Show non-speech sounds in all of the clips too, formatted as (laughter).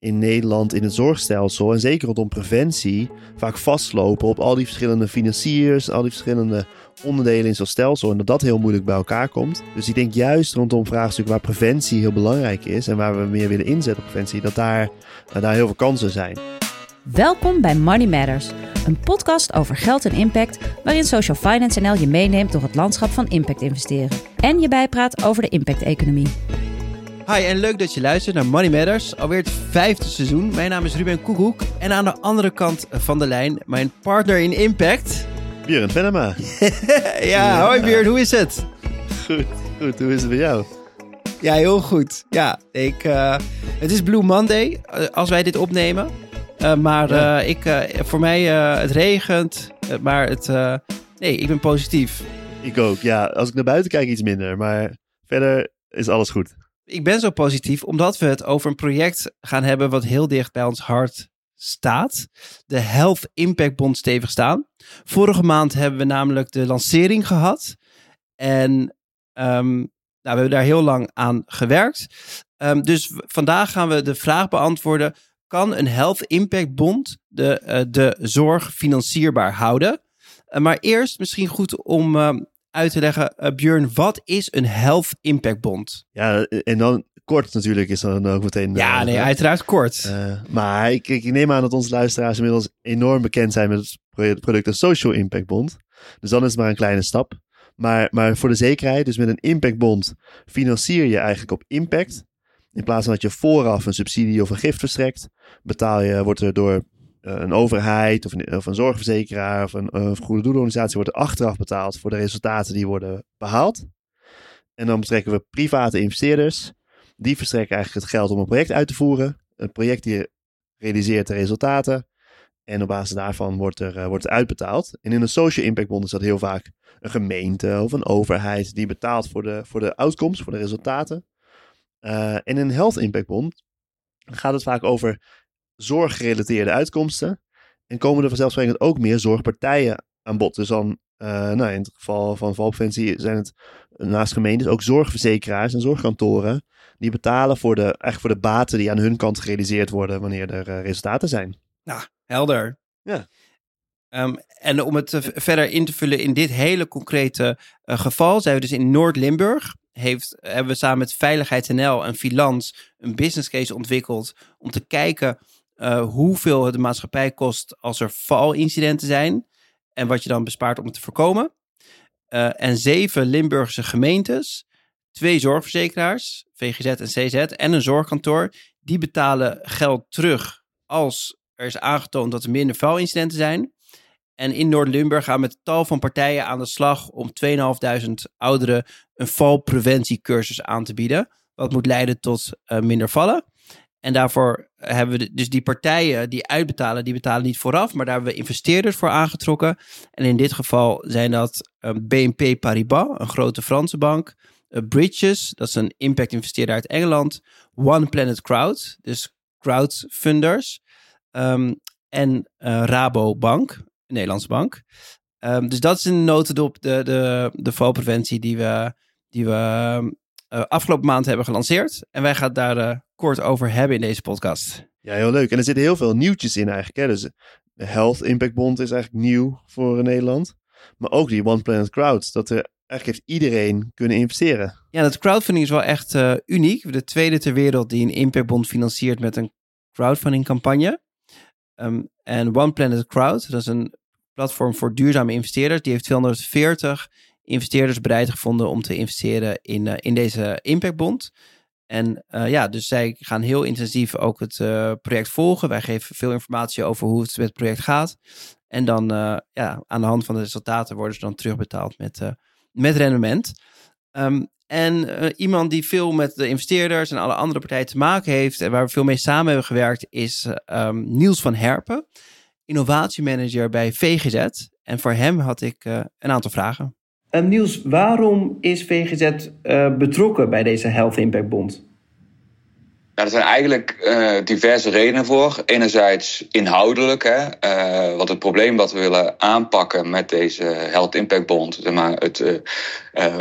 in Nederland in het zorgstelsel en zeker rondom preventie vaak vastlopen op al die verschillende financiers, al die verschillende onderdelen in zo'n stelsel en dat dat heel moeilijk bij elkaar komt. Dus ik denk juist rondom vraagstukken waar preventie heel belangrijk is en waar we meer willen inzetten op preventie, dat daar, daar heel veel kansen zijn. Welkom bij Money Matters, een podcast over geld en impact waarin Social Finance NL je meeneemt door het landschap van impact investeren en je bijpraat over de impact-economie. Hi en leuk dat je luistert naar Money Matters, alweer het vijfde seizoen. Mijn naam is Ruben Koekoek en aan de andere kant van de lijn mijn partner in Impact. Björn Venema. (laughs) ja, hoi Björn, hoe is het? Goed, goed. Hoe is het bij jou? Ja, heel goed. Ja, ik, uh, het is Blue Monday uh, als wij dit opnemen. Uh, maar ja. ik, voor mij, het regent, maar het, nee, ik ben positief. Ik ook, ja. Als ik naar buiten kijk iets minder, maar verder is alles goed. Ik ben zo positief omdat we het over een project gaan hebben wat heel dicht bij ons hart staat. De Health Impact Bond stevig staan. Vorige maand hebben we namelijk de lancering gehad. En um, nou, we hebben daar heel lang aan gewerkt. Um, dus vandaag gaan we de vraag beantwoorden: kan een Health Impact Bond de, uh, de zorg financierbaar houden? Uh, maar eerst misschien goed om uh, uit te leggen, uh, Björn, wat is een Health Impact Bond? Ja, en dan kort natuurlijk is dan ook meteen. Ja, uh, nee, uiteraard kort. Uh, maar ik, ik, neem aan dat onze luisteraars inmiddels enorm bekend zijn met het product een Social Impact Bond. Dus dan is het maar een kleine stap. Maar, maar voor de zekerheid, dus met een Impact Bond financier je eigenlijk op impact. In plaats van dat je vooraf een subsidie of een gift verstrekt, betaal je, wordt er door een overheid of een, of een zorgverzekeraar of een, een goede doelorganisatie wordt er achteraf betaald voor de resultaten die worden behaald. En dan betrekken we private investeerders. Die verstrekken eigenlijk het geld om een project uit te voeren. Een project die realiseert de resultaten. En op basis daarvan wordt er, uh, wordt uitbetaald. En in een social impact bond is dat heel vaak een gemeente of een overheid die betaalt voor de, voor de outcomes, voor de resultaten. En in een health impact bond gaat het vaak over zorggerelateerde uitkomsten. En komen er vanzelfsprekend ook meer zorgpartijen aan bod. Dus dan, uh, nou, in het geval van valpreventie zijn het naast gemeentes ook zorgverzekeraars en zorgkantoren. Die betalen voor de, eigenlijk voor de baten die aan hun kant gerealiseerd worden wanneer er uh, resultaten zijn. Nou, helder. Ja. Um, en om het uh, verder in te vullen in dit hele concrete uh, geval, zijn we dus in Noord-Limburg. Heeft, hebben we samen met Veiligheids.nl en Filans een business case ontwikkeld om te kijken uh, hoeveel het de maatschappij kost als er valincidenten zijn. En wat je dan bespaart om het te voorkomen. Uh, en zeven Limburgse gemeentes, twee zorgverzekeraars, VGZ en CZ, en een zorgkantoor, die betalen geld terug als er is aangetoond dat er minder valincidenten zijn. En in Noord-Limburg gaan met tal van partijen aan de slag om 2.500 ouderen een valpreventiecursus aan te bieden. Wat moet leiden tot uh, minder vallen. En daarvoor hebben we dus die partijen die uitbetalen, die betalen niet vooraf, maar daar hebben we investeerders voor aangetrokken. En in dit geval zijn dat um, BNP Paribas, een grote Franse bank, uh, Bridges, dat is een impact investeerder uit Engeland, One Planet Crowd, dus crowdfunders, um, en uh, Rabobank, een Nederlandse bank. Um, dus dat is in notendop de, de, de valpreventie die we, die we uh, afgelopen maand hebben gelanceerd. En wij gaan het daar uh, kort over hebben in deze podcast. Ja, heel leuk. En er zitten heel veel nieuwtjes in eigenlijk. Hè? Dus de Health Impact Bond is eigenlijk nieuw voor Nederland. Maar ook die One Planet Crowd. Dat er eigenlijk heeft iedereen kunnen investeren. Ja, dat crowdfunding is wel echt uh, uniek. De tweede ter wereld die een Impact Bond financiert met een crowdfunding campagne. Um, en One Planet Crowd, dat is een platform voor duurzame investeerders. Die heeft 240 investeerders bereid gevonden om te investeren in, uh, in deze impactbond. En uh, ja, dus zij gaan heel intensief ook het uh, project volgen. Wij geven veel informatie over hoe het met het project gaat. En dan ja, aan de hand van de resultaten worden ze dan terugbetaald met, met rendement. Um, en iemand die veel met de investeerders en alle andere partijen te maken heeft en waar we veel mee samen hebben gewerkt, is um, Niels van Herpen, innovatiemanager bij VGZ. En voor hem had ik een aantal vragen. Uh, Niels, waarom is VGZ uh, betrokken bij deze Health Impact Bond? Nou, er zijn eigenlijk uh, diverse redenen voor. Enerzijds inhoudelijk, hè, uh, wat het probleem wat we willen aanpakken met deze Health Impact Bond, zeg maar, het,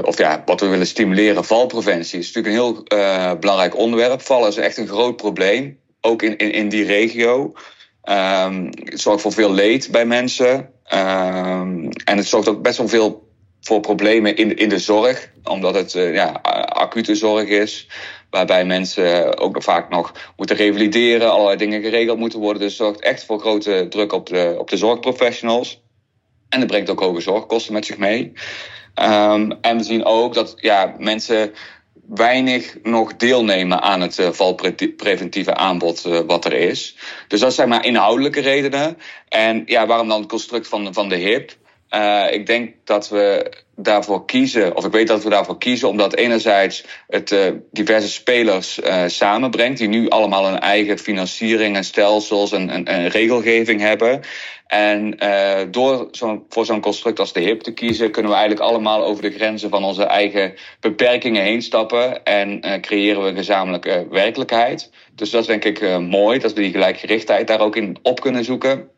of ja, wat we willen stimuleren, valpreventie, is natuurlijk een heel belangrijk onderwerp. Vallen is echt een groot probleem. ook in, in, in die regio. Ehm, het zorgt voor veel leed bij mensen. Ehm, en het zorgt ook best wel veel voor problemen in, in de zorg, omdat het uh, ja, acute zorg is. Waarbij mensen ook vaak nog moeten revalideren, allerlei dingen geregeld moeten worden. Dus het zorgt echt voor grote druk op de, op de zorgprofessionals. En het brengt ook hoge zorgkosten met zich mee. Um, en we zien ook dat ja, mensen weinig nog deelnemen aan het uh, valpreventieve aanbod wat er is. Dus dat zijn maar inhoudelijke redenen. En ja, waarom dan het construct van, van de HIP? Uh, ik denk dat we daarvoor kiezen, of ik weet dat we daarvoor kiezen, omdat enerzijds het uh, diverse spelers uh, samenbrengt, die nu allemaal een eigen financiering en stelsels en, en, en regelgeving hebben. En door zo voor zo'n construct als de HIP te kiezen, kunnen we eigenlijk allemaal over de grenzen van onze eigen beperkingen heen stappen en creëren we een gezamenlijke werkelijkheid. Dus dat is denk ik mooi, dat we die gelijkgerichtheid daar ook in op kunnen zoeken.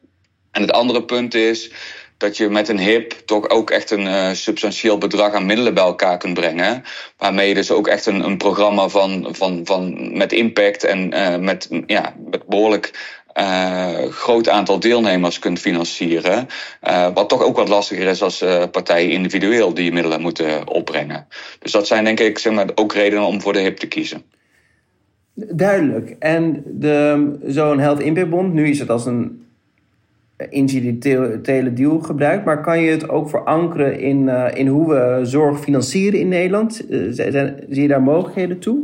En het andere punt is dat je met een HIP toch ook echt een uh, substantieel bedrag aan middelen bij elkaar kunt brengen. Waarmee je dus ook echt een, een programma van, van, van, met impact en uh, met, ja, met behoorlijk uh, groot aantal deelnemers kunt financieren. wat toch ook wat lastiger is als partijen individueel die middelen moeten opbrengen. Dus dat zijn denk ik zeg maar, ook redenen om voor de HIP te kiezen. Duidelijk. En zo'n Health Impact Bond, nu is het als een incidentele deal gebruikt. Maar kan je het ook verankeren in, uh, in hoe we zorg financieren in Nederland? Uh, zie je daar mogelijkheden toe?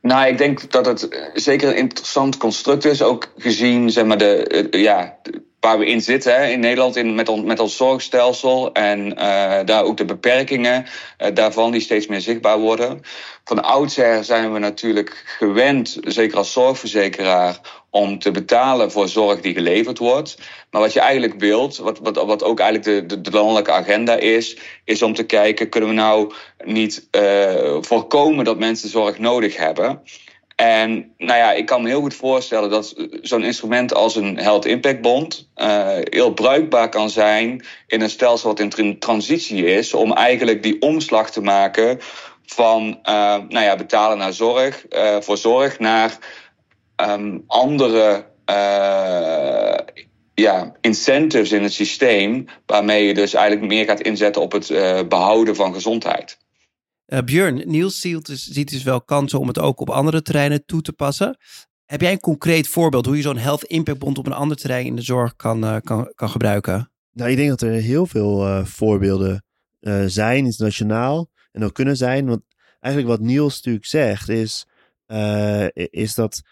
Nou, ik denk dat het zeker een interessant construct is. Ook gezien zeg maar, de, ja, waar we in zitten hè, in Nederland in, met, on, met ons zorgstelsel. En daar ook de beperkingen daarvan die steeds meer zichtbaar worden. Van oudsher zijn we natuurlijk gewend, zeker als zorgverzekeraar om te betalen voor zorg die geleverd wordt. Maar wat je eigenlijk wilt, wat, wat, wat ook eigenlijk de, de, de landelijke agenda is, is om te kijken, kunnen we nou niet uh, voorkomen dat mensen zorg nodig hebben? En nou ja, ik kan me heel goed voorstellen dat zo'n instrument als een Health Impact Bond uh, heel bruikbaar kan zijn in een stelsel wat in transitie is, om eigenlijk die omslag te maken van uh, nou ja, betalen naar zorg, voor zorg naar um, andere uh, ja, incentives in het systeem, waarmee je dus eigenlijk meer gaat inzetten op het uh, behouden van gezondheid. Uh, Björn, Niels ziet dus, ziet dus wel kansen om het ook op andere terreinen toe te passen. Heb jij een concreet voorbeeld hoe je zo'n Health Impact Bond op een ander terrein in de zorg kan, kan, kan gebruiken? Nou, ik denk dat er heel veel voorbeelden zijn, internationaal, en ook kunnen zijn. Want eigenlijk wat Niels natuurlijk zegt, is, is dat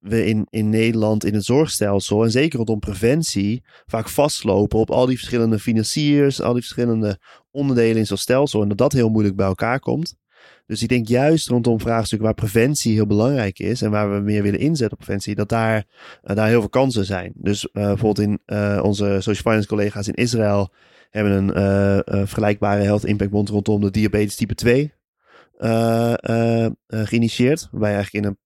we in, in Nederland in het zorgstelsel en zeker rondom preventie vaak vastlopen op al die verschillende financiers, al die verschillende onderdelen in zo'n stelsel en dat dat heel moeilijk bij elkaar komt. Dus ik denk juist rondom vraagstukken waar preventie heel belangrijk is en waar we meer willen inzetten op preventie, dat daar, uh, daar heel veel kansen zijn. Dus uh, bijvoorbeeld in uh, onze social finance collega's in Israël hebben een vergelijkbare health impact bond rondom de diabetes type 2 geïnitieerd. Waarbij eigenlijk in een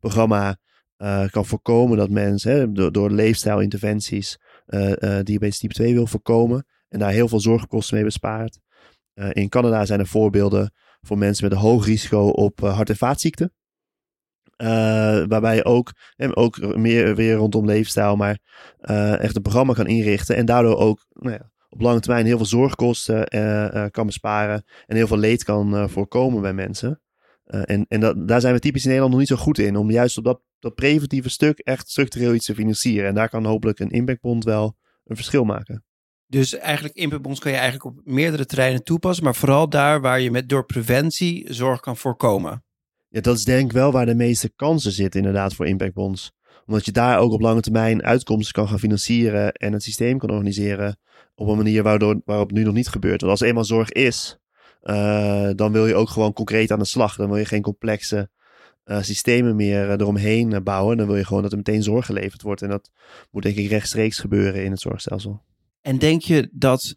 programma uh, kan voorkomen dat mensen door, leefstijlinterventies uh, uh, diabetes type 2 wil voorkomen. En daar heel veel zorgkosten mee bespaart. in Canada zijn er voorbeelden voor mensen met een hoog risico op hart- en vaatziekten. waarbij je ook, ook meer weer rondom leefstijl, maar echt een programma kan inrichten. En daardoor ook nou ja, op lange termijn heel veel zorgkosten kan besparen. En heel veel leed kan voorkomen bij mensen. Uh, en en dat, daar zijn we typisch in Nederland nog niet zo goed in. Om juist op dat, dat preventieve stuk echt structureel iets te financieren. En daar kan hopelijk een impactbond wel een verschil maken. Dus eigenlijk impactbonds kan je eigenlijk op meerdere terreinen toepassen. Maar vooral daar waar je met door preventie zorg kan voorkomen. Ja, dat is denk ik wel waar de meeste kansen zitten inderdaad voor impactbonds. Omdat je daar ook op lange termijn uitkomsten kan gaan financieren. En het systeem kan organiseren op een manier waardoor, waarop nu nog niet gebeurt. Want als eenmaal zorg is, uh, dan wil je ook gewoon concreet aan de slag. Dan wil je geen complexe uh, systemen meer uh, eromheen bouwen. Dan wil je gewoon dat er meteen zorg geleverd wordt. En dat moet denk ik rechtstreeks gebeuren in het zorgstelsel. En denk je dat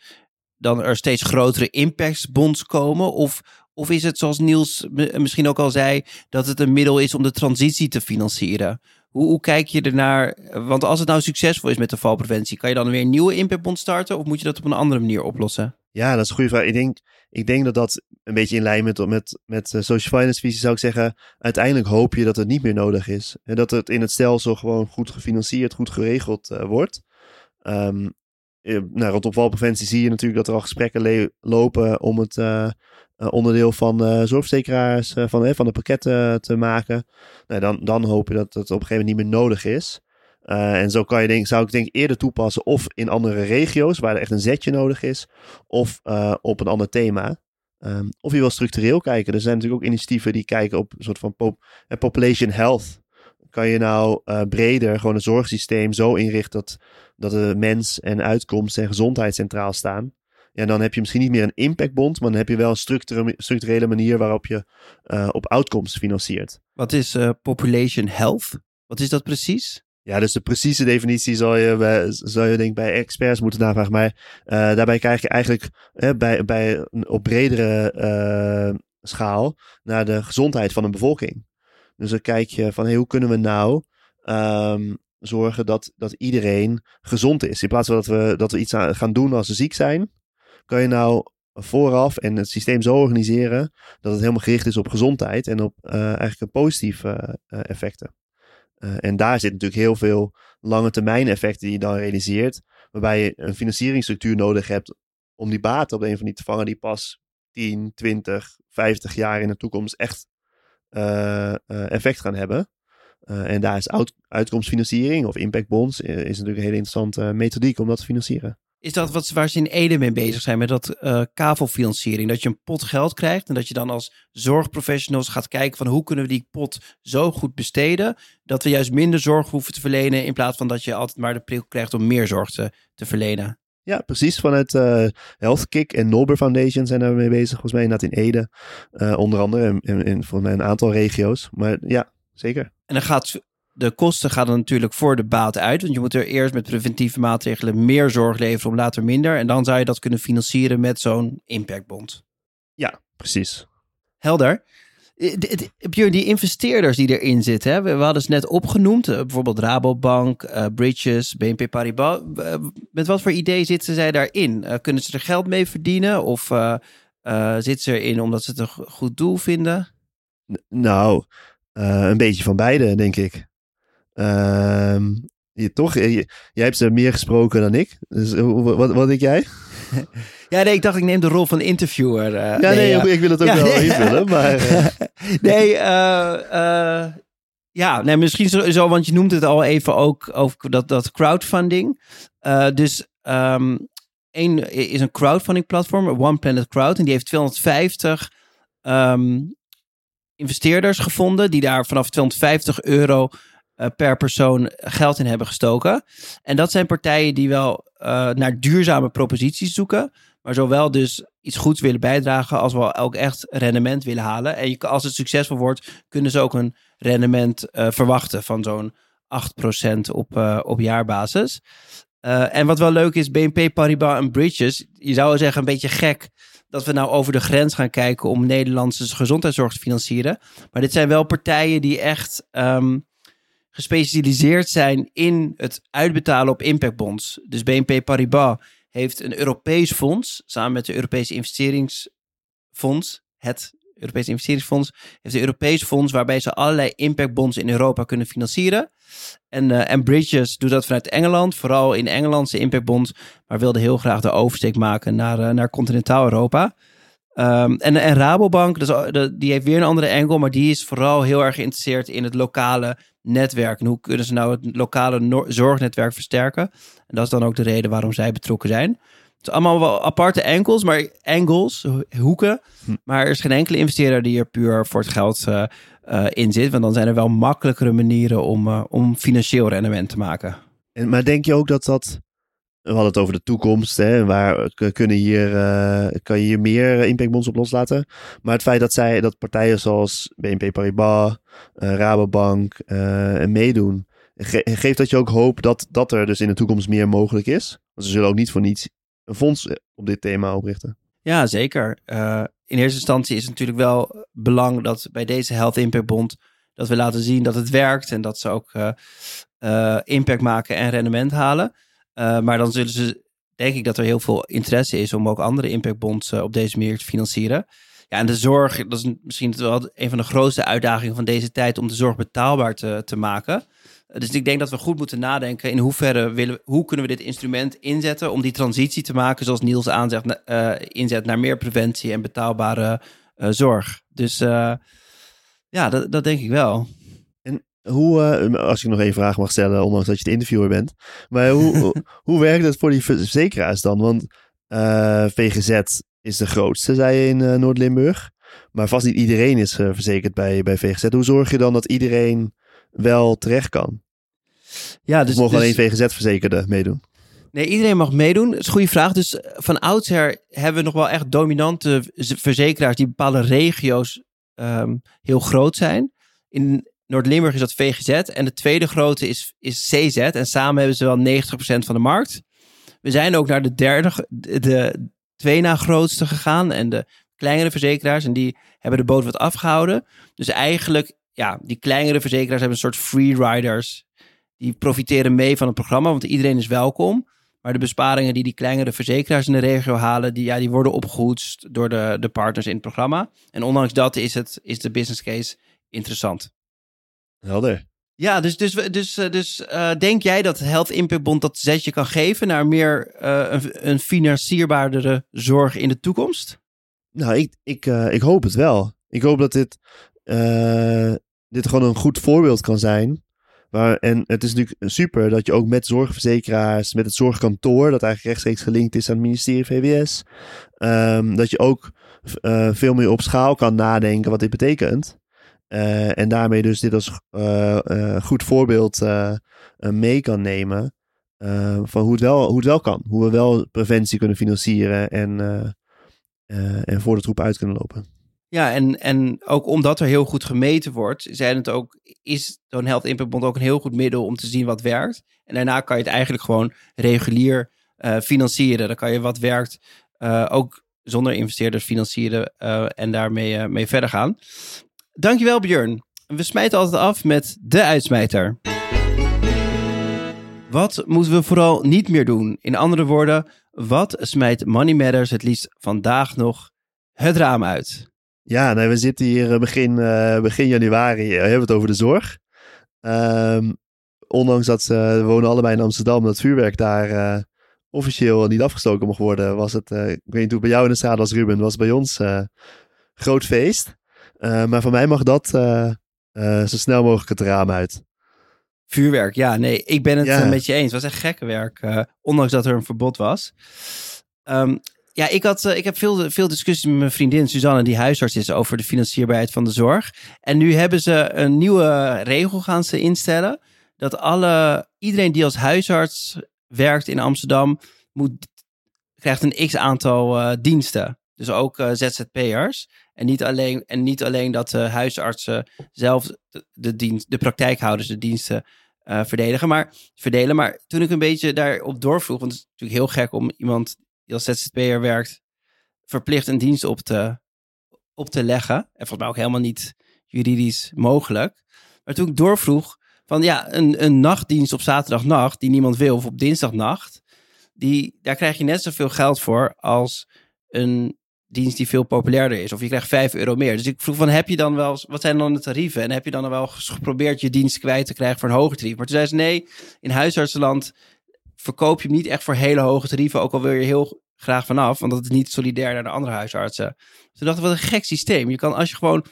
dan er steeds grotere impactsbonds komen? Of, of is het zoals Niels misschien ook al zei, dat het een middel is om de transitie te financieren? Hoe, hoe kijk je ernaar? Want als het nou succesvol is met de valpreventie, kan je dan weer een nieuwe impactbond starten? Of moet je dat op een andere manier oplossen? Ja, dat is een goede vraag. Ik denk, ik denk dat dat een beetje in lijn met, met, met uh, social finance visie zou ik zeggen, uiteindelijk hoop je dat het niet meer nodig is. En dat het in het stelsel gewoon goed gefinancierd, goed geregeld uh, wordt. Um, nou, rondom valpreventie zie je natuurlijk dat er al gesprekken lopen om het onderdeel van uh, zorgverzekeraars van, van de pakketten te maken. Nou, dan, dan hoop je dat het op een gegeven moment niet meer nodig is. en zo kan je denk, zou ik denk eerder toepassen of in andere regio's waar er echt een zetje nodig is, of op een ander thema. Um, of je wil structureel kijken. Er zijn natuurlijk ook initiatieven die kijken op een soort van pop population health. Kan je nou breder gewoon een zorgsysteem zo inrichten dat, dat de mens en uitkomst en gezondheid centraal staan? Ja, dan heb je misschien niet meer een impactbond, maar dan heb je wel een structurele, structurele manier waarop je uh, op outcomes financiert. Wat is uh, population health? Wat is dat precies? Ja, dus de precieze definitie zal je, bij, zal je denk ik bij experts moeten navragen. Maar uh, daarbij krijg je eigenlijk bij, bij een op bredere schaal naar de gezondheid van een bevolking. Dus dan kijk je van hey, hoe kunnen we nou um, zorgen dat, dat iedereen gezond is. In plaats van dat we, dat we iets aan, gaan doen als ze ziek zijn, kan je nou vooraf en het systeem zo organiseren dat het helemaal gericht is op gezondheid en op eigenlijk een positieve effecten. Uh, en daar zit natuurlijk heel veel lange termijn effecten die je dan realiseert. Waarbij je een financieringsstructuur nodig hebt om die baten op een van die te vangen die pas 10, 20, 50 jaar in de toekomst echt effect gaan hebben. en daar is uit, uitkomstfinanciering of impactbonds is natuurlijk een hele interessante methodiek om dat te financieren. Is dat wat, waar ze in Ede mee bezig zijn met dat uh, kavelfinanciering? Dat je een pot geld krijgt en dat je dan als zorgprofessionals gaat kijken van hoe kunnen we die pot zo goed besteden dat we juist minder zorg hoeven te verlenen in plaats van dat je altijd maar de prikkel krijgt om meer zorg te, te verlenen. Ja, precies. Vanuit uh, HealthKick en Nobel Foundation zijn daar mee bezig. Volgens mij inderdaad in Ede. Uh, onder andere in, in, in volgens mij een aantal regio's. Maar ja, zeker. En dan gaat de kosten gaan dan natuurlijk voor de baat uit. Want je moet er eerst met preventieve maatregelen meer zorg leveren om later minder. En dan zou je dat kunnen financieren met zo'n impactbond. Ja, precies. Helder. Heb je die investeerders die erin zitten? Hè? We hadden ze net opgenoemd. Eh, bijvoorbeeld Rabobank, uh, Bridges, BNP Paribas. Met wat voor idee zitten zij daarin? Uh, kunnen ze er geld mee verdienen? Of zitten ze erin omdat ze het een goed doel vinden? nou, een beetje van beide, denk ik. Uh, je, toch, je, jij hebt ze meer gesproken dan ik. Dus wat, wat denk jij? (laughs) Ja, nee, ik dacht ik neem de rol van interviewer. Uh, ja, nee, nee uh, ik wil het ook ja, wel nee, invullen, maar... Uh. (laughs) nee, ja, nee, misschien zo, zo, want je noemt het al even ook over dat, dat crowdfunding. dus um, één is een crowdfunding platform, One Planet Crowd, en die heeft 250 um, ehm, investeerders gevonden die daar vanaf 250 euro per persoon geld in hebben gestoken. En dat zijn partijen die wel uh, naar duurzame proposities zoeken. Maar zowel dus iets goeds willen bijdragen als wel ook echt rendement willen halen. En je, als het succesvol wordt, kunnen ze ook een rendement uh, verwachten van zo'n 8% op, op jaarbasis. en wat wel leuk is, BNP Paribas en Bridges, je zou zeggen een beetje gek dat we nou over de grens gaan kijken om Nederlandse gezondheidszorg te financieren. Maar dit zijn wel partijen die echt um, gespecialiseerd zijn in het uitbetalen op impactbonds. Dus BNP Paribas heeft een Europees fonds, samen met de Europese investeringsfonds, het Europese investeringsfonds, heeft een Europees fonds waarbij ze allerlei impactbonds in Europa kunnen financieren. En, uh, Bridges doet dat vanuit Engeland, vooral in Engelandse impactbonds, maar wilde heel graag de oversteek maken naar, uh, naar continentaal Europa. Um, en, Rabobank, dus, die heeft weer een andere angle, maar die is vooral heel erg geïnteresseerd in het lokale netwerk. En hoe kunnen ze nou het lokale zorgnetwerk versterken? En dat is dan ook de reden waarom zij betrokken zijn. Het is allemaal wel aparte angles, maar angles, hoeken. Hm. Maar er is geen enkele investeerder die er puur voor het geld uh, uh, in zit. Want dan zijn er wel makkelijkere manieren om, uh, om financieel rendement te maken. En, maar denk je ook dat dat we hadden het over de toekomst. Hè, waar kunnen hier, uh, kan je hier meer impactbonds op loslaten? Maar het feit dat zij, dat partijen zoals BNP Paribas, uh, Rabobank uh, meedoen, ge geeft dat je ook hoop dat, dat er dus in de toekomst meer mogelijk is? Want ze zullen ook niet voor niets een fonds op dit thema oprichten. Ja, zeker. in eerste instantie is het natuurlijk wel belang dat bij deze Health Impact Bond dat we laten zien dat het werkt en dat ze ook impact maken en rendement halen. Uh, maar dan zullen ze, denk ik, dat er heel veel interesse is om ook andere impactbonds uh, op deze manier te financieren. Ja, en de zorg, dat is misschien wel een van de grootste uitdagingen van deze tijd om de zorg betaalbaar te, te maken. Dus ik denk dat we goed moeten nadenken in hoeverre willen, hoe kunnen we dit instrument inzetten om die transitie te maken, zoals Niels aanzegt, inzet naar meer preventie en betaalbare zorg. Dus ja, dat, dat denk ik wel. Hoe, als ik nog één vraag mag stellen, ondanks dat je de interviewer bent, maar hoe, (laughs) hoe werkt het voor die verzekeraars dan? Want VGZ is de grootste, zei je in Noord-Limburg. Maar vast niet iedereen is verzekerd bij, bij VGZ. Hoe zorg je dan dat iedereen wel terecht kan? Ja, dus, of mogen dus, alleen VGZ-verzekerden meedoen? Nee, iedereen mag meedoen. Dat is een goede vraag. Dus van oudsher hebben we nog wel echt dominante verzekeraars die bepaalde regio's um, heel groot zijn. In Noord-Limburg is dat VGZ en de tweede grote is, is CZ. En samen hebben ze wel 90% van de markt. We zijn ook naar de derde, de twee na grootste gegaan en de kleinere verzekeraars. En die hebben de boot wat afgehouden. Dus eigenlijk ja, die kleinere verzekeraars hebben een soort freeriders. Die profiteren mee van het programma, want iedereen is welkom. Maar de besparingen die die kleinere verzekeraars in de regio halen, die, ja, die worden opgehoedst door de, de partners in het programma. En ondanks dat is, het, is de business case interessant. Helder. Ja, dus, dus, dus, dus uh, denk jij dat Health Impact Bond dat zetje kan geven naar meer uh, een, een financierbaardere zorg in de toekomst? Nou, ik, ik, uh, ik hoop het wel. Ik hoop dat dit dit gewoon een goed voorbeeld kan zijn. Maar, en het is natuurlijk super dat je ook met zorgverzekeraars, met het zorgkantoor, dat eigenlijk rechtstreeks gelinkt is aan het ministerie VWS, um, dat je ook veel meer op schaal kan nadenken wat dit betekent. Uh, en daarmee dus dit als goed voorbeeld mee kan nemen van hoe het, wel, hoe het wel kan. Hoe we wel preventie kunnen financieren en, en voor de troep uit kunnen lopen. Ja, en, en ook omdat er heel goed gemeten wordt, zijn het ook, is zo'n Health Impact Bond ook een heel goed middel om te zien wat werkt. En daarna kan je het eigenlijk gewoon regulier financieren. Dan kan je wat werkt ook zonder investeerders financieren en daarmee mee verder gaan. Dankjewel Björn. We smijten altijd af met de uitsmijter. Wat moeten we vooral niet meer doen? In andere woorden, wat smijt Money Matters het liefst vandaag nog het raam uit? Ja, nee, we zitten hier begin, uh, begin januari. We hebben het over de zorg. Um, ondanks dat uh, we wonen allebei in Amsterdam, dat vuurwerk daar officieel niet afgestoken mocht worden, was het, ik weet niet hoe bij jou in de straat was, Ruben, was bij ons groot feest. Maar voor mij mag dat zo snel mogelijk het raam uit. Vuurwerk, ja, nee, ik ben het ja. met je eens. Het was echt gekke werk, ondanks dat er een verbod was. Um, ja, ik, had, ik heb veel, veel discussies met mijn vriendin Suzanne, die huisarts is, over de financierbaarheid van de zorg. En nu hebben ze een nieuwe regel gaan ze instellen. Dat alle, iedereen die als huisarts werkt in Amsterdam, moet, krijgt een x aantal diensten. Dus ook ZZP'ers. En niet alleen, en niet alleen dat de huisartsen zelf de, dienst, de praktijkhouders de diensten uh, verdedigen, maar, verdelen. Maar toen ik een beetje daarop doorvroeg, want het is natuurlijk heel gek om iemand die als ZZP'er werkt, verplicht een dienst op te, op te leggen. En volgens mij ook helemaal niet juridisch mogelijk. Maar toen ik doorvroeg van ja, een, een nachtdienst op zaterdagnacht die niemand wil, of op dinsdagnacht, die, daar krijg je net zoveel geld voor als een dienst die veel populairder is. Of je krijgt 5 euro meer. Dus ik vroeg van, heb je dan wel, wat zijn dan de tarieven? En heb je dan wel geprobeerd je dienst kwijt te krijgen voor een hoger tarief? Maar toen zei ze, nee, in huisartsenland verkoop je hem niet echt voor hele hoge tarieven, ook al wil je heel graag vanaf, want dat is niet solidair naar de andere huisartsen. Toen dacht ik, wat een gek systeem. Je kan als je gewoon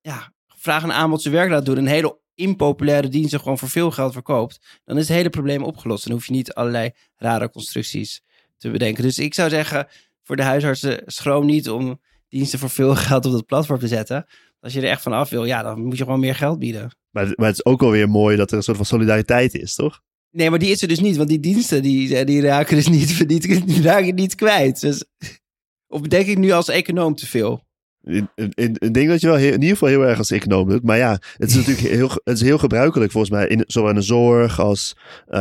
ja, vraag en aanbod zijn werk laat doen, een hele impopulaire dienst gewoon voor veel geld verkoopt, dan is het hele probleem opgelost. Dan hoef je niet allerlei rare constructies te bedenken. Dus ik zou zeggen, voor de huisartsen, schroom niet om diensten voor veel (laughs) geld op dat platform te zetten. Als je er echt van af wil, ja, dan moet je gewoon meer geld bieden. Maar, maar het is ook alweer mooi dat er een soort van solidariteit is, toch? Nee, maar die is er dus niet, want die diensten die, die raken dus niet, (laughs) die, die raken niet kwijt. Dus, of denk ik nu als econoom te veel? Ik denk dat je wel in ieder geval heel erg als econoom doet. Maar ja, het is (laughs) natuurlijk heel, het is heel gebruikelijk volgens mij. In, zowel in de zorg als uh,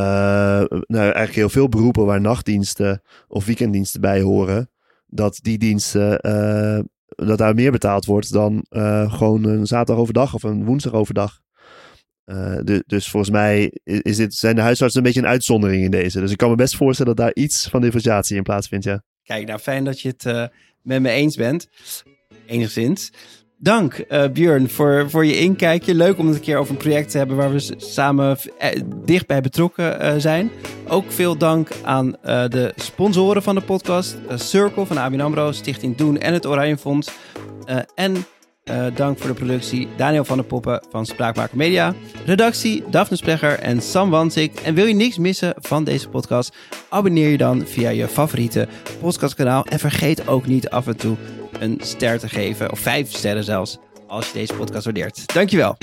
nou, eigenlijk heel veel beroepen waar nachtdiensten of weekenddiensten bij horen. Dat die diensten, uh, dat daar meer betaald wordt dan uh, gewoon een zaterdag overdag of een woensdag overdag. Uh, de, dus volgens mij is dit, zijn de huisartsen een beetje een uitzondering in deze. Dus ik kan me best voorstellen dat daar iets van differentiatie in plaatsvindt, ja. Kijk, nou fijn dat je het met me eens bent. enigszins. Dank uh, Björn voor, voor je inkijkje. Leuk om het een keer over een project te hebben waar we samen eh, dichtbij betrokken uh, zijn. Ook veel dank aan de sponsoren van de podcast. Circle van ABN AMRO, Stichting Doen en het Oranje Fonds. en dank voor de productie Daniel van der Poppen van Spraakmaker Media. Redactie Daphne Splegger en Sam Wansik. En wil je niks missen van deze podcast? Abonneer je dan via je favoriete podcastkanaal. En vergeet ook niet af en toe een ster te geven, of vijf sterren zelfs, als je deze podcast waardeert. Dankjewel.